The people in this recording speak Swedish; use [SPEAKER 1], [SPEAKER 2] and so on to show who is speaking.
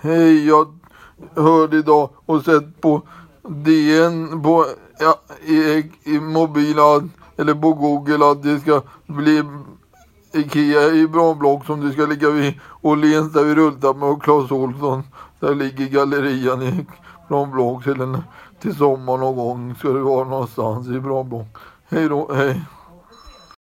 [SPEAKER 1] Hej, jag hörde idag och sett på DN på ja, i, i mobilen eller på Google att det ska bli Ikea i Branblock som det ska ligga vid Åhléns där vi rullar med och Clas Ohlson. Där ligger gallerian i Branblock till, till sommar någon gång ska det vara någonstans i Branblock. Hej då, hej.